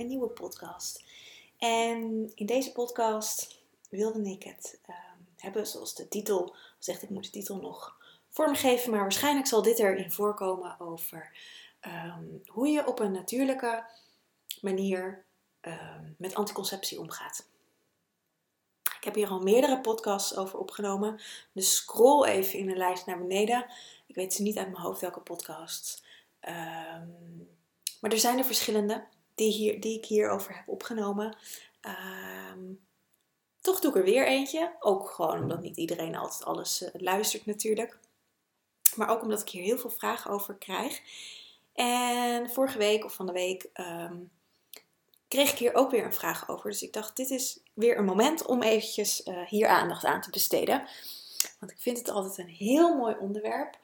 een nieuwe podcast. En in deze podcast wilde ik het um, hebben zoals de titel zegt. Ik moet de titel nog vormgeven, maar waarschijnlijk zal dit erin voorkomen over um, hoe je op een natuurlijke manier um, met anticonceptie omgaat. Ik heb hier al meerdere podcasts over opgenomen. Dus scroll even in de lijst naar beneden. Ik weet ze niet uit mijn hoofd welke podcasts. Maar er zijn er verschillende die, hier, die ik hierover heb opgenomen. Ehm, toch doe ik er weer eentje. Ook gewoon omdat niet iedereen altijd alles uh, luistert natuurlijk. Maar ook omdat ik hier heel veel vragen over krijg. En vorige week of van de week ehm, kreeg ik hier ook weer een vraag over. Dus ik dacht, dit is weer een moment om eventjes uh, hier aandacht aan te besteden. Want ik vind het altijd een heel mooi onderwerp.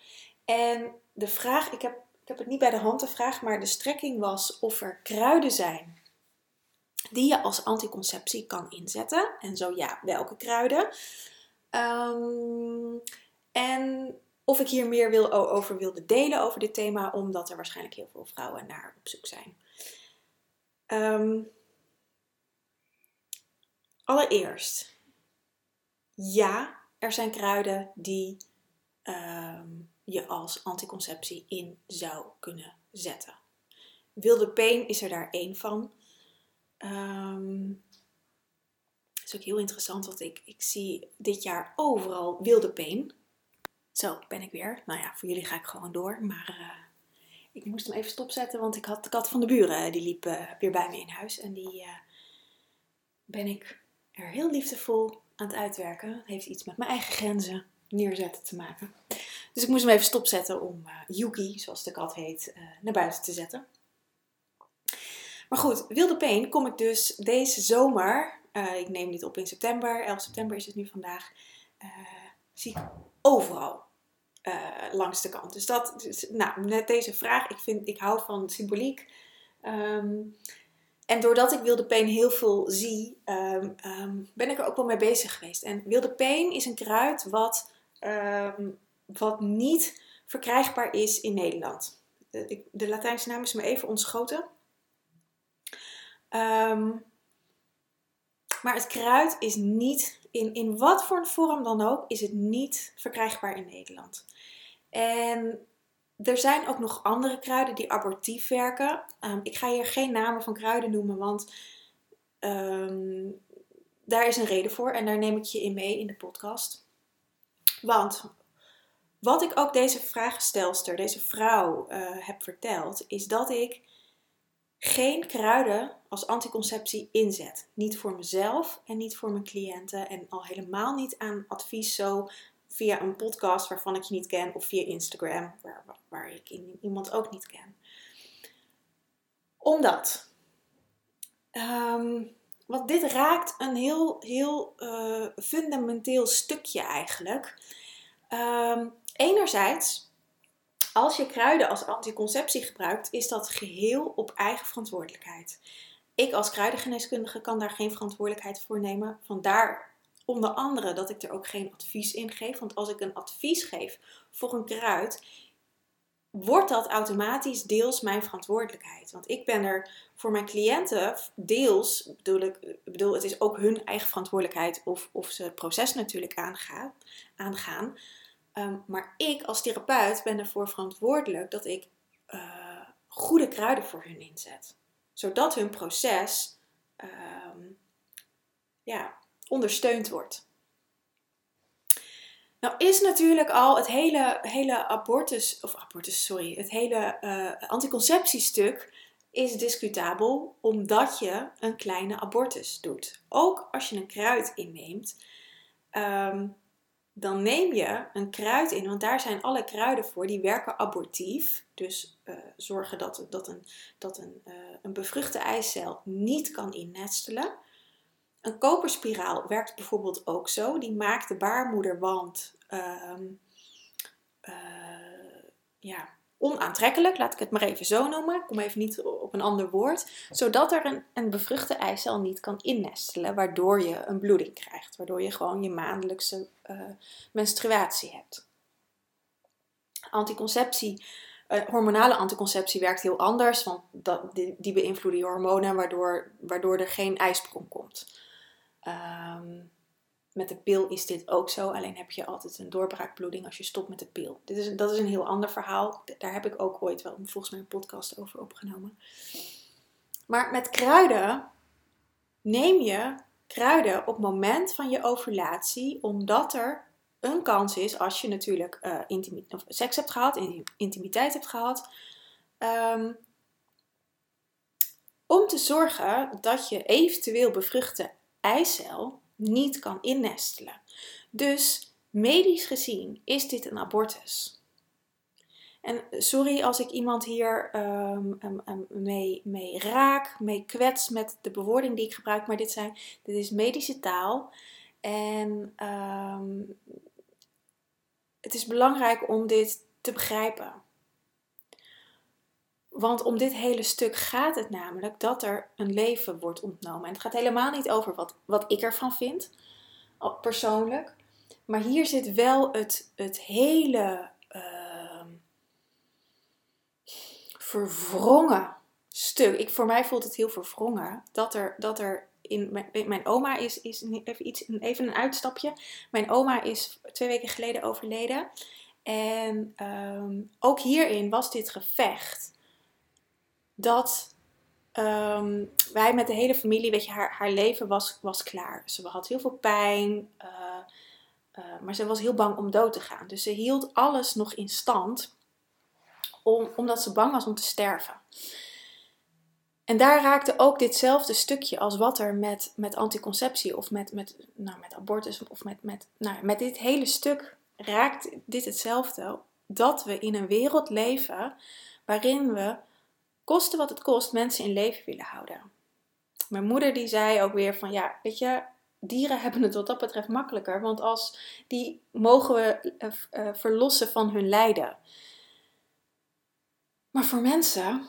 En de vraag, ik heb ik heb het niet bij de hand gevraagd, maar de strekking was of er kruiden zijn die je als anticonceptie kan inzetten. En zo ja, welke kruiden? Um, en of ik hier meer wil, over wilde delen over dit thema, omdat er waarschijnlijk heel veel vrouwen naar op zoek zijn. Um, allereerst, ja, er zijn kruiden die um, je als anticonceptie in zou kunnen zetten. Wilde peen is er daar één van. Um, is ook heel interessant, want ik, ik zie dit jaar overal wilde peen. Zo, ben ik weer. Nou ja, voor jullie ga ik gewoon door. Maar uh, ik moest hem even stopzetten, want ik had de kat van de buren. Die liep uh, weer bij me in huis. En die ben ik er heel liefdevol aan het uitwerken. Het heeft iets met mijn eigen grenzen neerzetten te maken. Dus ik moest hem even stopzetten om uh, Yuki, zoals de kat heet, uh, naar buiten te zetten. Maar goed, wilde peen kom ik dus deze zomer, uh, ik neem dit op in september, 11 september is het nu vandaag, zie ik overal langs de kant. Dus dat, dus, nou, net deze vraag, ik, vind, ik hou van symboliek. Um, en doordat ik wilde peen heel veel zie, um, um, ben ik er ook wel mee bezig geweest. En wilde peen is een kruid wat wat niet verkrijgbaar is in Nederland. De, Latijnse naam is me even ontschoten. Um, maar het kruid is niet, in, in wat voor vorm dan ook, is het niet verkrijgbaar in Nederland. En er zijn ook nog andere kruiden die abortief werken. Um, ik ga hier geen namen van kruiden noemen, want um, daar is een reden voor en daar neem ik je in mee in de podcast. Want wat ik ook deze vraagstelster, deze vrouw, uh, heb verteld, is dat ik geen kruiden als anticonceptie inzet. Niet voor mezelf en niet voor mijn cliënten. En al helemaal niet aan advies zo via een podcast waarvan ik je niet ken. Of via Instagram, waar, waar ik iemand ook niet ken. Omdat. Um, want dit raakt een heel, heel uh, fundamenteel stukje eigenlijk. Um, Enerzijds, als je kruiden als anticonceptie gebruikt, is dat geheel op eigen verantwoordelijkheid. Ik als kruidengeneeskundige kan daar geen verantwoordelijkheid voor nemen. Vandaar onder andere dat ik er ook geen advies in geef. Want als ik een advies geef voor een kruid, wordt dat automatisch deels mijn verantwoordelijkheid. Want ik ben er voor mijn cliënten deels, bedoel ik, bedoel, het is ook hun eigen verantwoordelijkheid of, of ze het proces natuurlijk aangaan. aangaan. Um, maar ik als therapeut ben ervoor verantwoordelijk dat ik uh, goede kruiden voor hun inzet. Zodat hun proces um, ja, ondersteund wordt. Nou is natuurlijk al het hele, hele abortus, of abortus, sorry, het hele uh, anticonceptiestuk is discutabel omdat je een kleine abortus doet. Ook als je een kruid inneemt, ehm, dan neem je een kruid in, want daar zijn alle kruiden voor, die werken abortief. Dus uh, zorgen dat, dat, een, dat een, uh, een bevruchte eicel niet kan innestelen. Een koperspiraal werkt bijvoorbeeld ook zo. Die maakt de baarmoederwand uh, ja, onaantrekkelijk, laat ik het maar even zo noemen. Ik kom even niet op een ander woord. Zodat er een, een bevruchte eicel niet kan innestelen, waardoor je een bloeding krijgt. Waardoor je gewoon je maandelijkse uh, menstruatie hebt. Anticonceptie, uh, hormonale anticonceptie werkt heel anders, want dat, die, die beïnvloeden je hormonen, waardoor, waardoor er geen ijsprong komt. Um, met de pil is dit ook zo, alleen heb je altijd een doorbraakbloeding als je stopt met de pil. Dit is, dat is een heel ander verhaal. Daar heb ik ook ooit wel volgens mij een podcast over opgenomen. Maar met kruiden neem je kruiden op moment van je ovulatie, omdat er een kans is, als je natuurlijk uh, of seks hebt gehad, intimiteit hebt gehad, um, om te zorgen dat je eventueel bevruchte eicel niet kan innestelen. Dus medisch gezien is dit een abortus. En sorry als ik iemand hier um, um, mee, mee raak, mee kwets met de bewoording die ik gebruik, maar dit, zijn, dit is medische taal. En het is belangrijk om dit te begrijpen. Want om dit hele stuk gaat het namelijk dat er een leven wordt ontnomen. En het gaat helemaal niet over wat, wat ik ervan vind, persoonlijk. Maar hier zit wel het, het hele uh, verwrongen stuk. Ik, voor mij voelt het heel verwrongen dat er, dat er in mijn, oma is, is even, iets, even een uitstapje. Mijn oma is twee weken geleden overleden. En ehm, ook hierin was dit gevecht dat um, wij met de hele familie, weet je, haar, haar leven was, was klaar. Ze had heel veel pijn, uh, uh, maar ze was heel bang om dood te gaan. Dus ze hield alles nog in stand, om, omdat ze bang was om te sterven. En daar raakte ook ditzelfde stukje als wat er met, met anticonceptie of met, met, nou, met abortus of met, met, nou, met dit hele stuk raakt dit hetzelfde. Dat we in een wereld leven waarin we koste wat het kost, mensen in leven willen houden. Mijn moeder die zei ook weer van ja, weet je, dieren hebben het wat dat betreft makkelijker, want als die mogen we uh, uh, verlossen van hun lijden. Maar voor mensen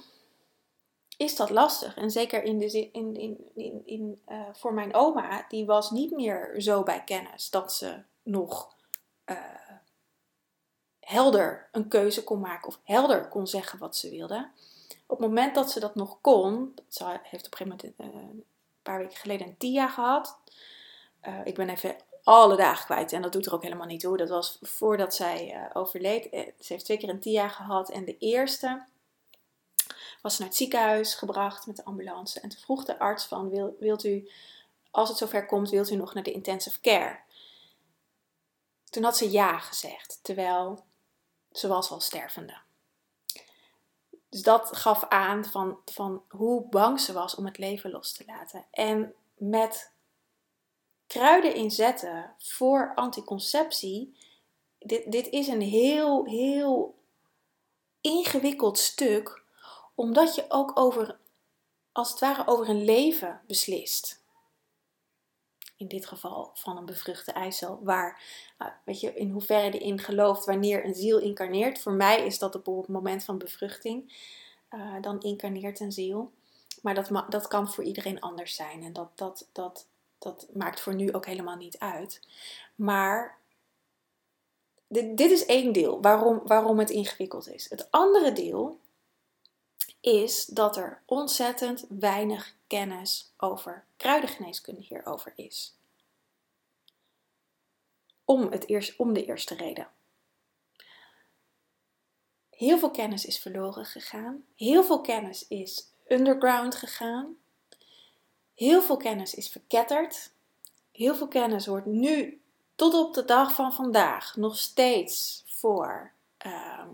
is dat lastig. En zeker in de, in, in, in, in, uh, voor mijn oma, die was niet meer zo bij kennis dat ze nog helder een keuze kon maken of helder kon zeggen wat ze wilde op het moment dat ze dat nog kon, ze heeft op een gegeven moment uh, een paar weken geleden een TIA gehad. Uh, ik ben even alle dagen kwijt en dat doet er ook helemaal niet toe. Dat was voordat zij uh, overleed. Ze heeft twee keer een TIA gehad en de eerste was naar het ziekenhuis gebracht met de ambulance. En toen vroeg de arts van, Wil, wilt u, als het zover komt, wilt u nog naar de intensive care? Toen had ze ja gezegd, terwijl ze was al stervende. Dus dat gaf aan van, van hoe bang ze was om het leven los te laten. En met kruiden inzetten voor anticonceptie, dit, dit is een heel, heel ingewikkeld stuk, omdat je ook over, als het ware, over een leven beslist. In dit geval van een bevruchte eicel, waar, nou, weet je, in hoeverre je erin gelooft wanneer een ziel incarneert. Voor mij is dat op het moment van bevruchting. Uh, dan incarneert een ziel. Maar dat, dat kan voor iedereen anders zijn. En dat, dat, dat, dat maakt voor nu ook helemaal niet uit. Maar dit, dit is één deel waarom, waarom het ingewikkeld is. Het andere deel is dat er ontzettend weinig kennis over kruidengeneeskunde hierover is. Om, het eerst, om de eerste reden. Heel veel kennis is verloren gegaan. Heel veel kennis is underground gegaan. Heel veel kennis is verketterd. heel veel kennis wordt nu tot op de dag van vandaag nog steeds voor ehm,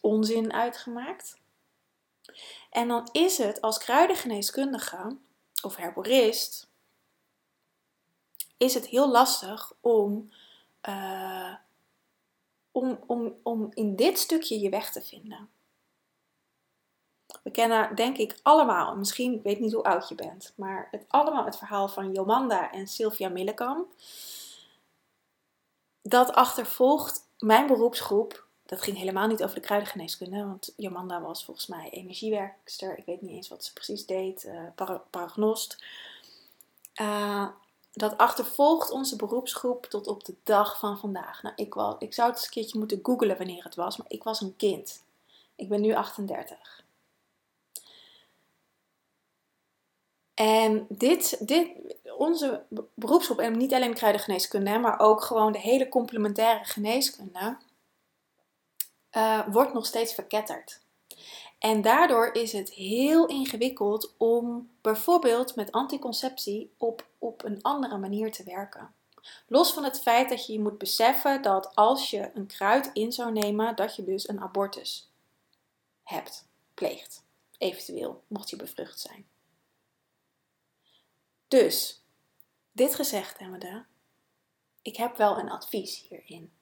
onzin uitgemaakt. En dan is het als kruidengeneeskundige of herborist, is het heel lastig om, uh, om, om, om in dit stukje je weg te vinden. We kennen denk ik allemaal, misschien, ik weet niet hoe oud je bent, maar het, allemaal het verhaal van Jomanda en Sylvia Millekam. Dat achtervolgt mijn beroepsgroep. Dat ging helemaal niet over de kruidengeneeskunde, want Jomanda was volgens mij energiewerkster. Ik weet niet eens wat ze precies deed, uh, paragnost. Uh, dat achtervolgt onze beroepsgroep tot op de dag van vandaag. Nou, ik, was, ik zou het eens een keertje moeten googlen wanneer het was, maar ik was een kind. Ik ben nu 38. En dit, dit, onze beroepsgroep, en niet alleen kruidengeneeskunde, maar ook gewoon de hele complementaire geneeskunde, uh, wordt nog steeds verketterd. En daardoor is het heel ingewikkeld om bijvoorbeeld met anticonceptie op, op een andere manier te werken. Los van het feit dat je je moet beseffen dat als je een kruid in zou nemen, dat je dus een abortus hebt, pleegt. Eventueel, mocht je bevrucht zijn. Dus, dit gezegd hebbende, ik heb wel een advies hierin.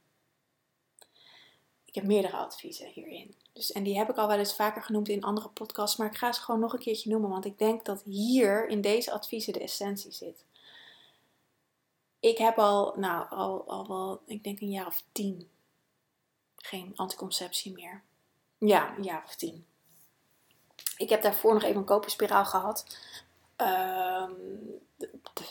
Ik heb meerdere adviezen hierin. Dus, en die heb ik al wel eens vaker genoemd in andere podcasts, maar ik ga ze gewoon nog een keertje noemen, want ik denk dat hier in deze adviezen de essentie zit. Ik heb al, nou, al, al wel, ik denk een jaar of tien, geen anticonceptie meer. Ja, een jaar of tien. Ik heb daarvoor nog even een koperspiraal gehad. Ehm,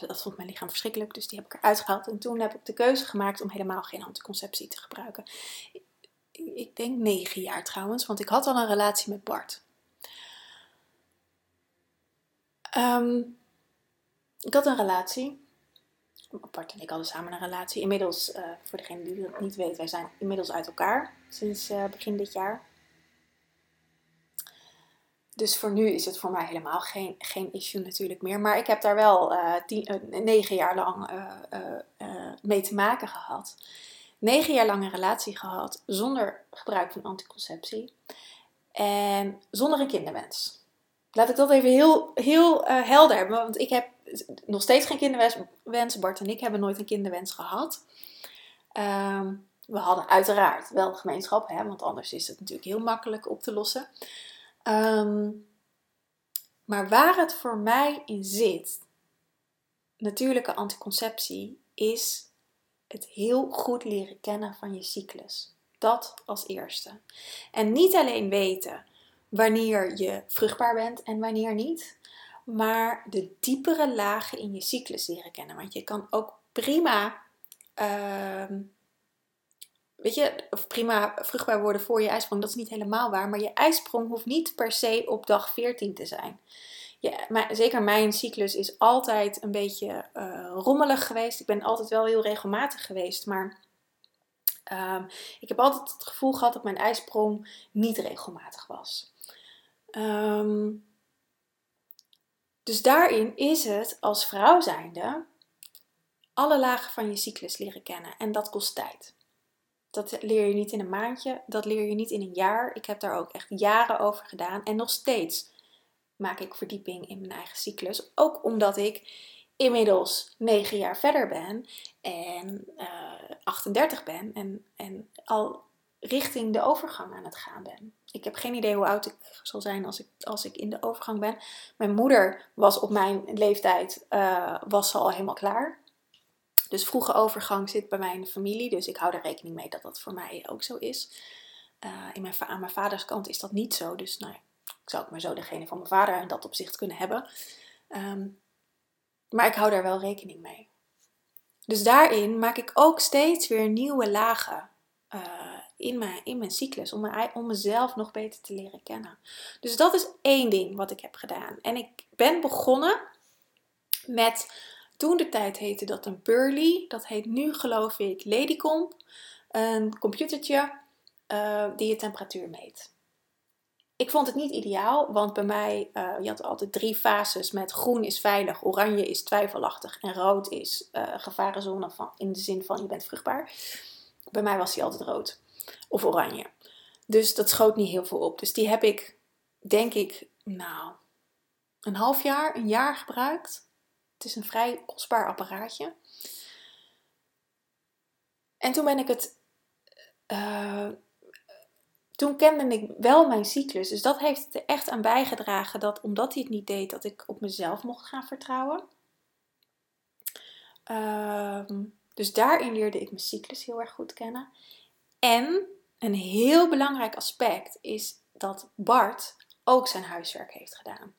dat vond mijn lichaam verschrikkelijk, dus die heb ik eruit gehaald. En toen heb ik de keuze gemaakt om helemaal geen anticonceptie te gebruiken. Ik denk negen jaar trouwens, want ik had al een relatie met Bart. Ehm, ik had een relatie. Bart en ik hadden samen een relatie. Inmiddels, uh, voor degene die het niet weet, wij zijn inmiddels uit elkaar sinds uh, begin dit jaar. Dus voor nu is het voor mij helemaal geen, geen issue natuurlijk meer. Maar ik heb daar wel tien, negen jaar lang mee te maken gehad. Negen jaar lang een relatie gehad zonder gebruik van anticonceptie. En zonder een kinderwens. Laat ik dat even heel, heel helder hebben. Want ik heb nog steeds geen kinderwens. Bart en ik hebben nooit een kinderwens gehad. Ehm, we hadden uiteraard wel gemeenschap, hè, want anders is het natuurlijk heel makkelijk op te lossen. Ehm, maar waar het voor mij in zit, natuurlijke anticonceptie, is het heel goed leren kennen van je cyclus. Dat als eerste. En niet alleen weten wanneer je vruchtbaar bent en wanneer niet, maar de diepere lagen in je cyclus leren kennen. Want je kan ook prima, uh, weet je, prima vruchtbaar worden voor je ijsprong. Dat is niet helemaal waar, maar je ijsprong hoeft niet per se op dag 14 te zijn. Ja, maar zeker mijn cyclus is altijd een beetje uh, rommelig geweest. Ik ben altijd wel heel regelmatig geweest, maar uh, ik heb altijd het gevoel gehad dat mijn ijsprong niet regelmatig was. Um, dus daarin is het als vrouw zijnde alle lagen van je cyclus leren kennen. En dat kost tijd. Dat leer je niet in een maandje, dat leer je niet in een jaar. Ik heb daar ook echt jaren over gedaan. En nog steeds maak ik verdieping in mijn eigen cyclus. Ook omdat ik inmiddels 9 jaar verder ben en uh, eh, 38 ben en, en al richting de overgang aan het gaan ben. Ik heb geen idee hoe oud ik zal zijn als ik, als ik in de overgang ben. Mijn moeder was op mijn leeftijd uh, was al helemaal klaar. Dus vroege overgang zit bij mij in de familie. Dus ik hou er rekening mee dat dat voor mij ook zo is. Uh, in mijn, aan mijn vaders kant is dat niet zo. Dus nou, zou ook maar zo degene van mijn vader in dat opzicht kunnen hebben. Um, maar ik hou daar wel rekening mee. Dus daarin maak ik ook steeds weer nieuwe lagen. Uh, in mijn, in mijn cyclus, om, mijn, om mezelf nog beter te leren kennen. Dus dat is één ding wat ik heb gedaan. En ik ben begonnen met, toen de tijd heette dat een Pearly, dat heet nu geloof ik Ladycom, een computertje uh, die je temperatuur meet. Ik vond het niet ideaal, want bij mij, uh, je had altijd drie fases met groen is veilig, oranje is twijfelachtig en rood is uh, gevarenzone van, in de zin van je bent vruchtbaar. Bij mij was die altijd rood of oranje. Dus dat schoot niet heel veel op. Dus die heb ik, denk ik, nou, een half jaar, een jaar gebruikt. Het is een vrij kostbaar apparaatje. En toen ben ik het. Uh, toen kende ik wel mijn cyclus. Dus dat heeft er echt aan bijgedragen dat omdat hij het niet deed, dat ik op mezelf mocht gaan vertrouwen. Ehm, dus daarin leerde ik mijn cyclus heel erg goed kennen. En een heel belangrijk aspect is dat Bart ook zijn huiswerk heeft gedaan.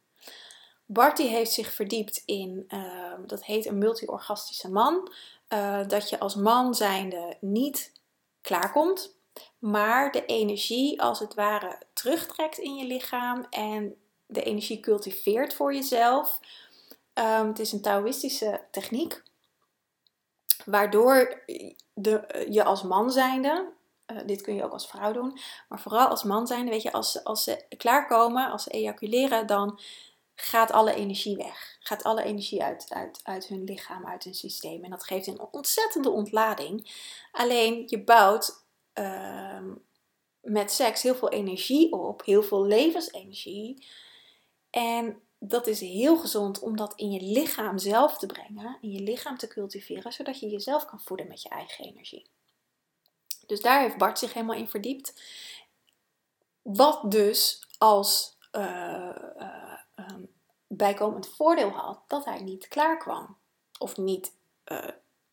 Bart die heeft zich verdiept in, ehm, dat heet een multiorgastische man. Uh, dat je als man zijnde niet klaarkomt maar de energie als het ware terugtrekt in je lichaam en de energie cultiveert voor jezelf. Um, het is een Taoïstische techniek, waardoor de, je als man zijnde, uh, dit kun je ook als vrouw doen, maar vooral als man zijnde, weet je, als, als ze klaarkomen, als ze ejaculeren, dan gaat alle energie weg. Gaat alle energie uit, uit, uit hun lichaam, uit hun systeem. En dat geeft een ontzettende ontlading. Alleen je bouwt Ehm, met seks heel veel energie op, heel veel levensenergie. En dat is heel gezond om dat in je lichaam zelf te brengen, in je lichaam te cultiveren, zodat je jezelf kan voeden met je eigen energie. Dus daar heeft Bart zich helemaal in verdiept. Wat dus als uh, uh, bijkomend voordeel had dat hij niet klaar kwam. Of niet uh,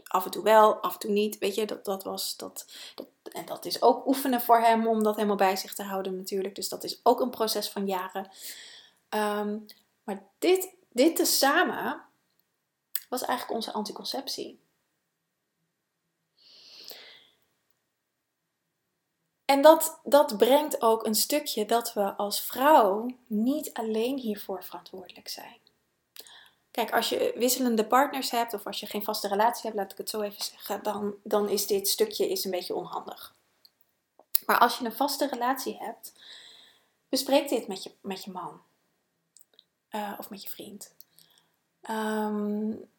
af en toe wel, af en toe niet. Weet je, dat, dat was dat, dat. En dat is ook oefenen voor hem om dat helemaal bij zich te houden, natuurlijk. Dus dat is ook een proces van jaren. Um, maar dit, dit tezamen was eigenlijk onze anticonceptie. En dat, dat brengt ook een stukje dat we als vrouw niet alleen hiervoor verantwoordelijk zijn. Kijk, als je wisselende partners hebt of als je geen vaste relatie hebt, laat ik het zo even zeggen, dan, dan is dit stukje is een beetje onhandig. Maar als je een vaste relatie hebt, bespreek dit met je, met je man uh, of met je vriend. Um,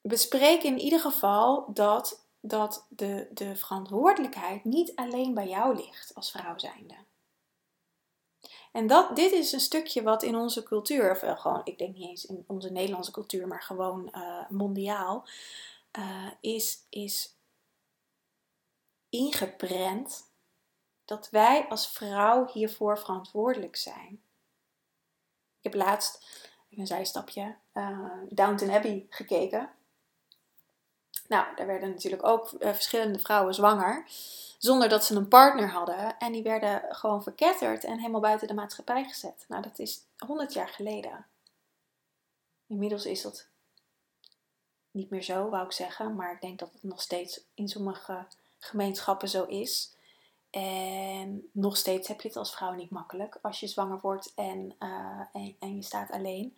bespreek in ieder geval dat, dat de, de verantwoordelijkheid niet alleen bij jou ligt als vrouw zijnde. En dat, dit is een stukje wat in onze cultuur, of gewoon, ik denk niet eens in onze Nederlandse cultuur, maar gewoon uh, mondiaal, uh, is, is dat wij als vrouw hiervoor verantwoordelijk zijn. Ik heb laatst, een zijstapje, uh, Downton Abbey gekeken. Nou, daar werden natuurlijk ook verschillende vrouwen zwanger zonder dat ze een partner hadden. En die werden gewoon verketterd en helemaal buiten de maatschappij gezet. Nou, dat is 100 jaar geleden. Inmiddels is dat niet meer zo, wou ik zeggen. Maar ik denk dat het nog steeds in sommige gemeenschappen zo is. En nog steeds heb je het als vrouw niet makkelijk als je zwanger wordt en, uh, en, en je staat alleen.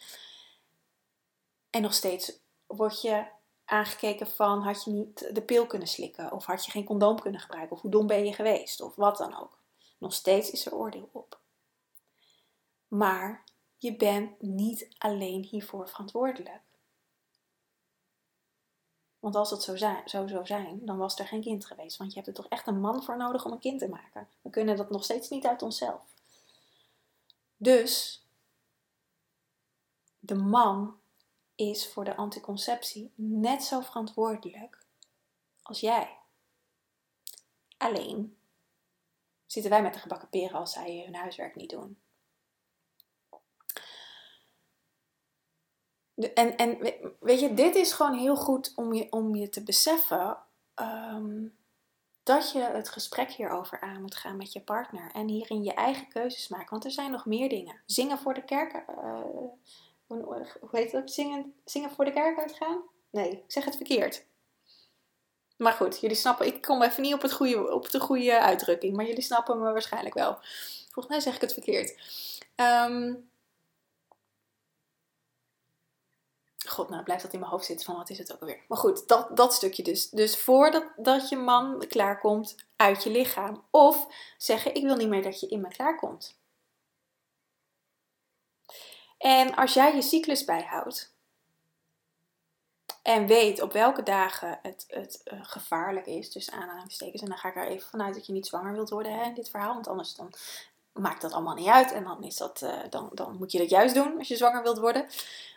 En nog steeds word je aangekeken van had je niet de pil kunnen slikken of had je geen condoom kunnen gebruiken of hoe dom ben je geweest of wat dan ook. Nog steeds is er oordeel op. Maar je bent niet alleen hiervoor verantwoordelijk. Want als het zo, zou zijn, dan was er geen kind geweest. Want je hebt er toch echt een man voor nodig om een kind te maken. We kunnen dat nog steeds niet uit onszelf. Dus de man is voor de anticonceptie net zo verantwoordelijk als jij. Alleen zitten wij met de gebakken peren als zij hun huiswerk niet doen. en, en weet je, dit is gewoon heel goed om je, om je te beseffen ehm, dat je het gesprek hierover aan moet gaan met je partner. En hierin je eigen keuzes maken. Want er zijn nog meer dingen. Zingen voor de kerk. Uh, hoe heet dat? Zingen, zingen voor de kerk uitgaan? Nee, ik zeg het verkeerd. Maar goed, jullie snappen, ik kom even niet op, het goede, op de goede uitdrukking, maar jullie snappen me waarschijnlijk wel. Volgens mij zeg ik het verkeerd. Um, God, nou blijft dat in mijn hoofd zitten van wat is het ook alweer. Maar goed, dat, dat stukje dus. Dus voordat dat je man klaarkomt uit je lichaam. Of zeggen, ik wil niet meer dat je in me klaarkomt. En als jij je cyclus bijhoudt en weet op welke dagen het, het uh, gevaarlijk is, dus aanhalingstekens, en dan ga ik er even vanuit dat je niet zwanger wilt worden hè, in dit verhaal, want anders dan maakt dat allemaal niet uit en dan, is dat, uh, dan, dan moet je dat juist doen als je zwanger wilt worden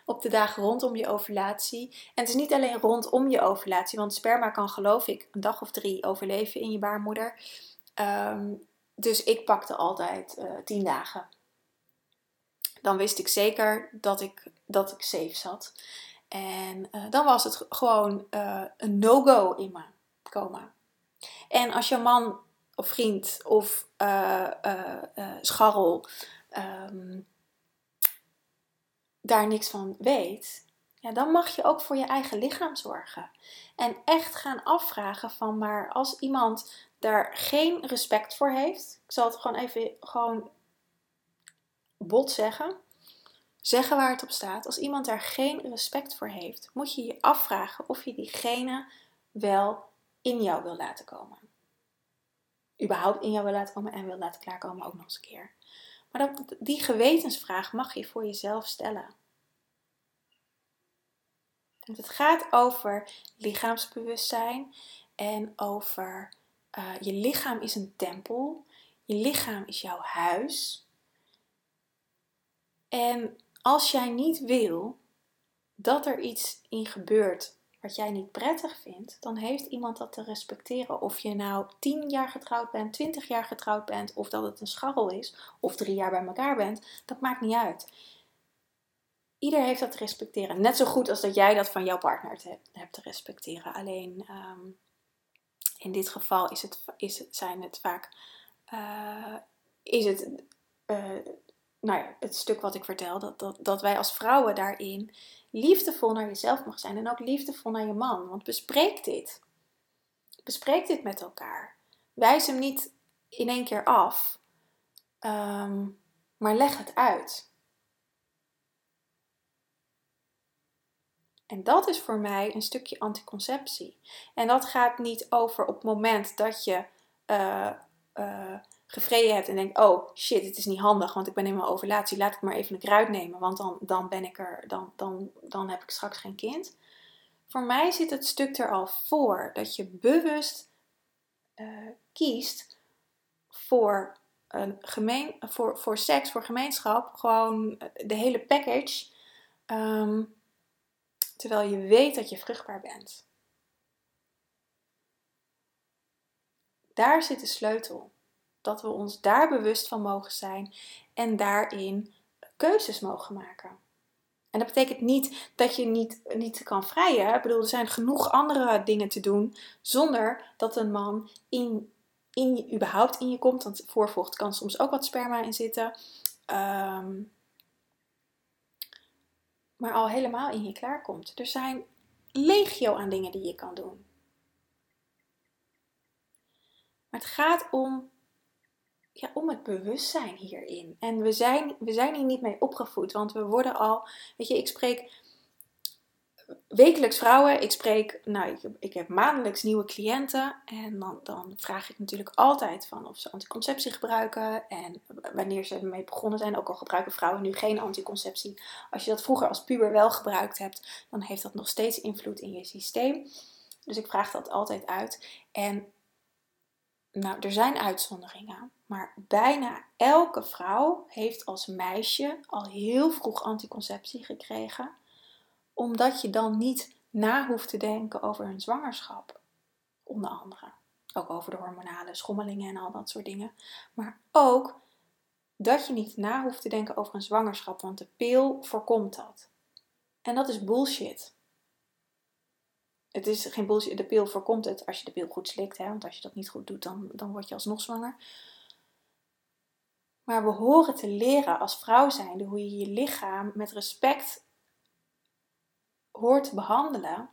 op de dagen rondom je ovulatie. En het is niet alleen rondom je ovulatie, want sperma kan geloof ik een dag of drie overleven in je baarmoeder. Um, dus ik pakte altijd uh, tien dagen. Dan wist ik zeker dat ik, dat ik safe zat. En uh, dan was het gewoon uh, een no-go in me komen. En als je man of vriend of scharrel um, daar niks van weet, ja, dan mag je ook voor je eigen lichaam zorgen. En echt gaan afvragen van, maar als iemand daar geen respect voor heeft, ik zal het gewoon even gewoon bot zeggen, zeggen waar het op staat. Als iemand daar geen respect voor heeft, moet je je afvragen of je diegene wel in jou wil laten komen. Überhaupt in jou wil laten komen en wil laten klaarkomen ook nog eens een keer. Maar dat, die gewetensvraag mag je voor jezelf stellen. Want het gaat over lichaamsbewustzijn en over uh, je lichaam is een tempel. Je lichaam is jouw huis. En als jij niet wil dat er iets in gebeurt wat jij niet prettig vindt, dan heeft iemand dat te respecteren. Of je nou 10 jaar getrouwd bent, 20 jaar getrouwd bent, of dat het een scharrel is, of drie jaar bij elkaar bent, dat maakt niet uit. Ieder heeft dat te respecteren. Net zo goed als dat jij dat van jouw partner hebt te respecteren. Alleen ehm, in dit geval is het, is het, zijn het vaak uh, is het, uh, nou ja, het stuk wat ik vertel, dat, dat, dat wij als vrouwen daarin liefdevol naar jezelf mag zijn en ook liefdevol naar je man. Want bespreek dit. Bespreek dit met elkaar. Wijs hem niet in één keer af, um, maar leg het uit. En dat is voor mij een stukje anticonceptie. En dat gaat niet over op het moment dat je uh, gevreden hebt en denkt: oh shit, het is niet handig, want ik ben in mijn ovulatie, laat ik maar even een kruid nemen, want dan, dan ben ik er, dan, dan, dan heb ik straks geen kind. Voor mij zit het stuk er al voor dat je bewust uh, kiest voor, een gemeen, voor, voor seks, voor gemeenschap, gewoon de hele package. Um, terwijl je weet dat je vruchtbaar bent. Daar zit de sleutel. Dat we ons daar bewust van mogen zijn en daarin keuzes mogen maken. En dat betekent niet dat je niet, niet kan vrijen. Ik bedoel, er zijn genoeg andere dingen te doen zonder dat een man in, in, überhaupt in je komt. Want voorvocht kan soms ook wat sperma in zitten. Um, maar al helemaal in je klaarkomt. Er zijn legio aan dingen die je kan doen. Maar het gaat om, ja, om het bewustzijn hierin. En we zijn, we zijn hier niet mee opgevoed, want we worden al, weet je, ik spreek wekelijks vrouwen. Ik spreek, nou, ik, heb maandelijks nieuwe cliënten. En dan, dan vraag ik natuurlijk altijd van of ze anticonceptie gebruiken. En wanneer ze ermee begonnen zijn. Ook al gebruiken vrouwen nu geen anticonceptie. Als je dat vroeger als puber wel gebruikt hebt, dan heeft dat nog steeds invloed in je systeem. Dus ik vraag dat altijd uit. En nou, er zijn uitzonderingen. Maar bijna elke vrouw heeft als meisje al heel vroeg anticonceptie gekregen omdat je dan niet na hoeft te denken over hun zwangerschap. Onder andere. Ook over de hormonale schommelingen en al dat soort dingen. Maar ook dat je niet na hoeft te denken over een zwangerschap, want de pil voorkomt dat. En dat is bullshit. Het is geen bullshit. De pil voorkomt het als je de pil goed slikt. Hè? Want als je dat niet goed doet, dan, dan word je alsnog zwanger. Maar we horen te leren als vrouw zijnde hoe je je lichaam met respect hoort te behandelen.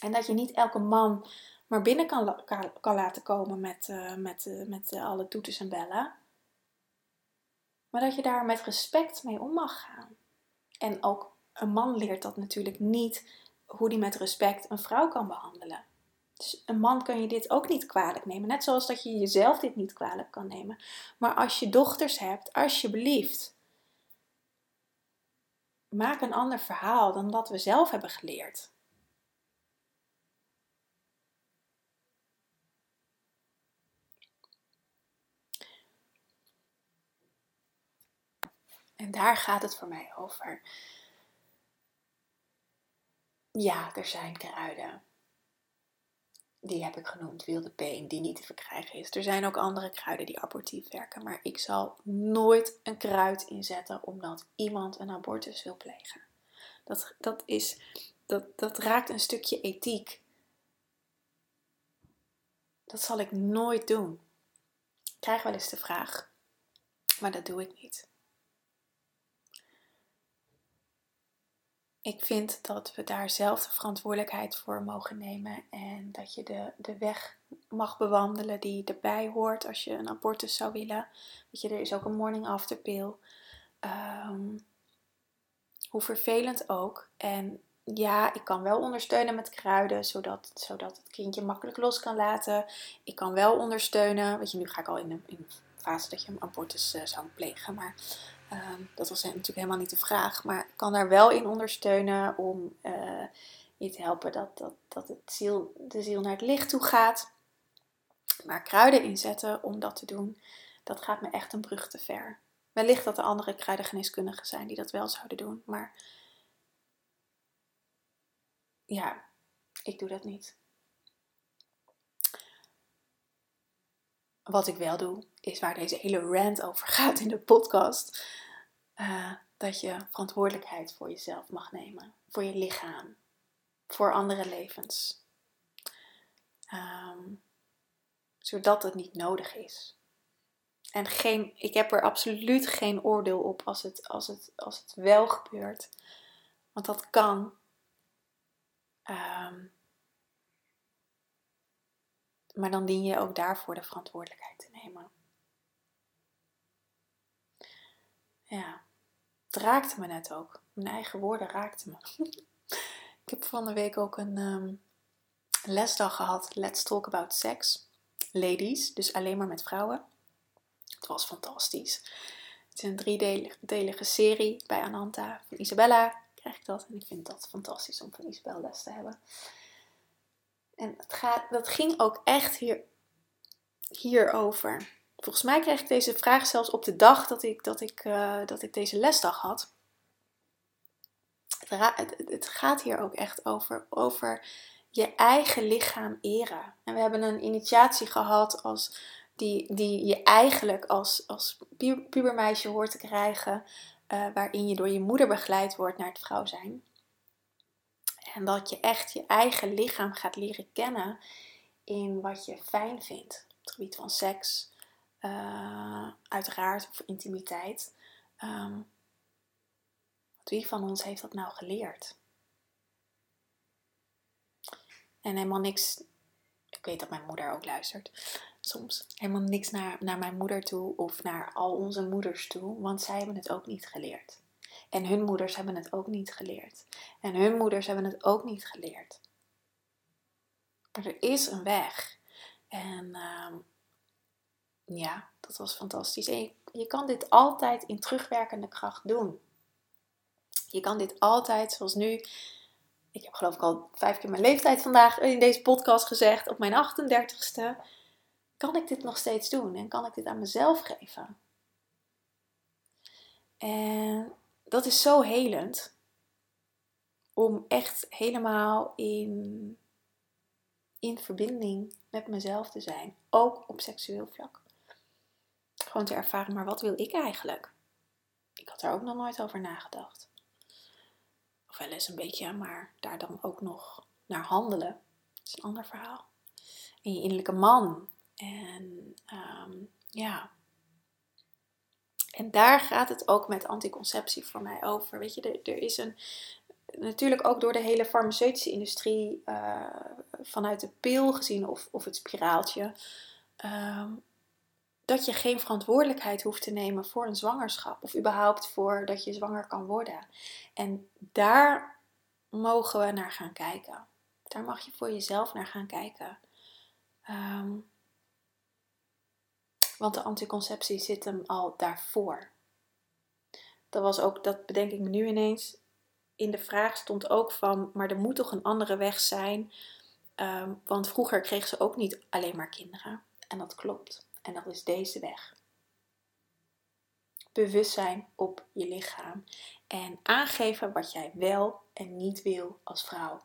En dat je niet elke man maar binnen kan, kan, laten komen met, uh, met, uh, met uh, alle toeters en bellen. Maar dat je daar met respect mee om mag gaan. En ook een man leert dat natuurlijk niet hoe die met respect een vrouw kan behandelen. Dus een man kan je dit ook niet kwalijk nemen. Net zoals dat je jezelf dit niet kwalijk kan nemen. Maar als je dochters hebt, alsjeblieft maak een ander verhaal dan dat we zelf hebben geleerd. En daar gaat het voor mij over. Ja, er zijn kruiden. Die heb ik genoemd, wilde been, die niet te verkrijgen is. Er zijn ook andere kruiden die abortief werken. Maar ik zal nooit een kruid inzetten omdat iemand een abortus wil plegen. Dat, dat, is, dat, dat raakt een stukje ethiek. Dat zal ik nooit doen. Krijg wel eens de vraag, maar dat doe ik niet. Ik vind dat we daar zelf de verantwoordelijkheid voor mogen nemen en dat je de, de weg mag bewandelen die erbij hoort als je een abortus zou willen. Weet je, er is ook een morning after pill. Ehm, hoe vervelend ook. En ja, ik kan wel ondersteunen met kruiden, zodat, zodat het kindje makkelijk los kan laten. Ik kan wel ondersteunen, weet je, nu ga ik al in een, in fase dat je een abortus uh, zou plegen, maar Ehm, dat was natuurlijk helemaal niet de vraag, maar ik kan daar wel in ondersteunen om uh, je te helpen dat, dat, dat het ziel, de ziel naar het licht toe gaat. Maar kruiden inzetten om dat te doen, dat gaat me echt een brug te ver. Wellicht dat er andere kruidengeneeskundigen zijn die dat wel zouden doen, maar ja, ik doe dat niet. Wat ik wel doe, is waar deze hele rant over gaat in de podcast. Uh, dat je verantwoordelijkheid voor jezelf mag nemen, voor je lichaam, voor andere levens. Um, zodat het niet nodig is. En geen, ik heb er absoluut geen oordeel op als het, als het, als het wel gebeurt. Want dat kan. Um, maar dan dien je ook daarvoor de verantwoordelijkheid te nemen. Ja, het raakte me net ook. Mijn eigen woorden raakten me. ik heb van de week ook een um, lesdag gehad. Let's talk about sex. Ladies, dus alleen maar met vrouwen. Het was fantastisch. Het is een driedelige serie bij Ananta. Van Isabella krijg ik dat. En ik vind dat fantastisch om van Isabel les te hebben. En het gaat, dat ging ook echt hier, hierover. Volgens mij kreeg ik deze vraag zelfs op de dag dat ik, dat ik, uh, dat ik deze lesdag had. Het, het, gaat hier ook echt over, over je eigen lichaam eren. En we hebben een initiatie gehad als die, die je eigenlijk als, als pubermeisje hoort te krijgen. Uh, waarin je door je moeder begeleid wordt naar het vrouw zijn. En dat je echt je eigen lichaam gaat leren kennen in wat je fijn vindt. Op het gebied van seks, uh, uiteraard, of intimiteit. Um, wie van ons heeft dat nou geleerd? En helemaal niks. Ik weet dat mijn moeder ook luistert. Soms helemaal niks naar, naar mijn moeder toe of naar al onze moeders toe, want zij hebben het ook niet geleerd. En hun moeders hebben het ook niet geleerd. En hun moeders hebben het ook niet geleerd. Maar er is een weg. En uh, ja, dat was fantastisch. En je, je kan dit altijd in terugwerkende kracht doen. Je kan dit altijd, zoals nu. Ik heb geloof ik al vijf keer mijn leeftijd vandaag in deze podcast gezegd. Op mijn 38ste. Kan ik dit nog steeds doen? En kan ik dit aan mezelf geven? En dat is zo helend. Om echt helemaal in, in verbinding met mezelf te zijn. Ook op seksueel vlak. Gewoon te ervaren, maar wat wil ik eigenlijk? Ik had daar ook nog nooit over nagedacht. Of wel eens een beetje, maar daar dan ook nog naar handelen. Dat is een ander verhaal. En je innerlijke man. En um, ja, en daar gaat het ook met anticonceptie voor mij over. Weet je, er, er is een. Natuurlijk ook door de hele farmaceutische industrie, uh, vanuit de pil gezien of, of het spiraaltje, uh, dat je geen verantwoordelijkheid hoeft te nemen voor een zwangerschap. Of überhaupt voor dat je zwanger kan worden. En daar mogen we naar gaan kijken. Daar mag je voor jezelf naar gaan kijken. Um, want de anticonceptie zit hem al daarvoor. dat was ook, dat bedenk ik me nu ineens. In de vraag stond ook van, maar er moet toch een andere weg zijn. Ehm, want vroeger kreeg ze ook niet alleen maar kinderen. En dat klopt. En dat is deze weg. Bewustzijn op je lichaam. En aangeven wat jij wel en niet wil als vrouw.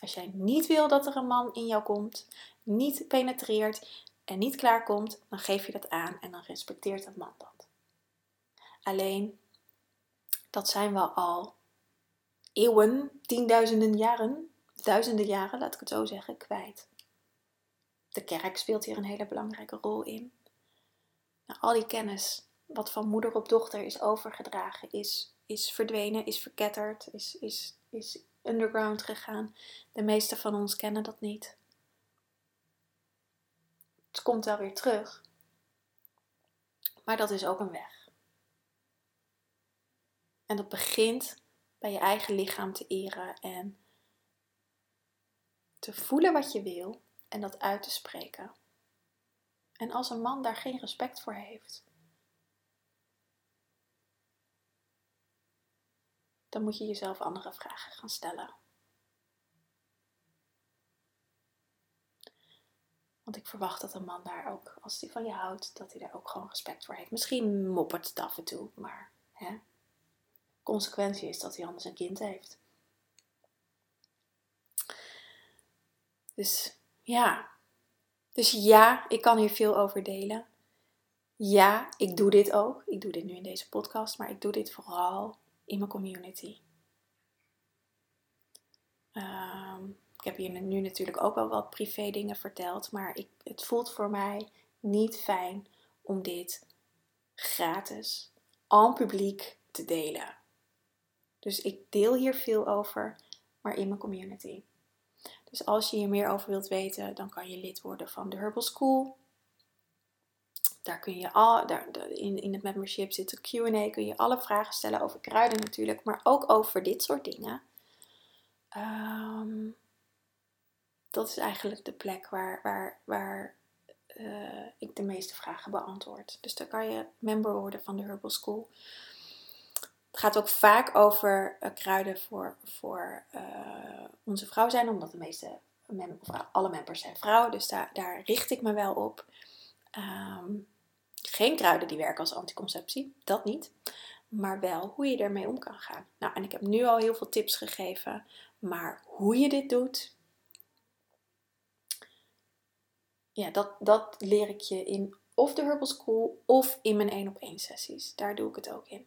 Als jij niet wil dat er een man in jou komt, niet penetreert en niet klaarkomt, dan geef je dat aan en dan respecteert dat man dat. Alleen, dat zijn we al eeuwen, tienduizenden jaren, duizenden jaren, laat ik het zo zeggen, kwijt. De kerk speelt hier een hele belangrijke rol in. Nou, al die kennis, wat van moeder op dochter is overgedragen, is, is verdwenen, is verketterd, is, is, is underground gegaan. De meeste van ons kennen dat niet. Het komt wel weer terug. Maar dat is ook een weg. En dat begint bij je eigen lichaam te eren en te voelen wat je wil en dat uit te spreken. En als een man daar geen respect voor heeft, dan moet je jezelf andere vragen gaan stellen. Want ik verwacht dat een man daar ook, als hij van je houdt, dat hij daar ook gewoon respect voor heeft. Misschien moppert het af en toe, maar hè, consequentie is dat hij anders een kind heeft. Dus ja. Dus ja, ik kan hier veel over delen. Ja, ik doe dit ook. Ik doe dit nu in deze podcast, maar ik doe dit vooral in mijn community. Ehm, ik heb hier nu natuurlijk ook wel wat privé dingen verteld, maar ik, het voelt voor mij niet fijn om dit gratis, en publiek te delen. Dus ik deel hier veel over, maar in mijn community. Dus als je hier meer over wilt weten, dan kan je lid worden van de Herbal School. Daar kun je al, daar, in, in het membership zit een QA, kun je alle vragen stellen over kruiden natuurlijk, maar ook over dit soort dingen. Um, dat is eigenlijk de plek waar, waar, waar uh, ik de meeste vragen beantwoord. Dus daar kan je member worden van de Herbal School. Het gaat ook vaak over uh, kruiden voor, voor uh, onze vrouw zijn, omdat de meeste alle members zijn vrouw. Dus daar, daar richt ik me wel op. Um, geen kruiden die werken als anticonceptie, dat niet. Maar wel hoe je ermee om kan gaan. Nou, en ik heb nu al heel veel tips gegeven. Maar hoe je dit doet, ja, dat, dat leer ik je in of de Herbal School of in mijn 1 op 1 sessies. Daar doe ik het ook in.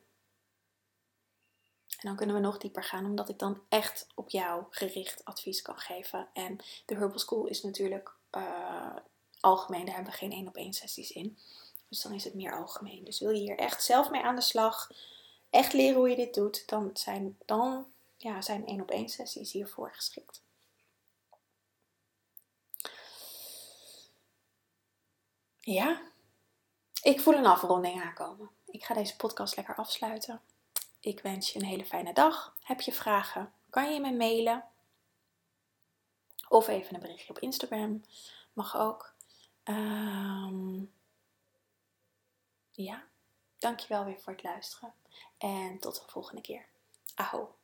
En dan kunnen we nog dieper gaan, omdat ik dan echt op jou gericht advies kan geven. En de Herbal School is natuurlijk uh, algemeen, daar hebben we geen 1 op 1 sessies in. Dus dan is het meer algemeen. Dus wil je hier echt zelf mee aan de slag, echt leren hoe je dit doet, dan zijn, dan, ja, zijn 1 op 1 sessies hiervoor geschikt. Ja, ik voel een afronding aankomen. Ik ga deze podcast lekker afsluiten. Ik wens je een hele fijne dag. Heb je vragen? Kan je me mailen? Of even een berichtje op Instagram. Mag ook. Um, ja, dankjewel weer voor het luisteren. En tot de volgende keer. Aho.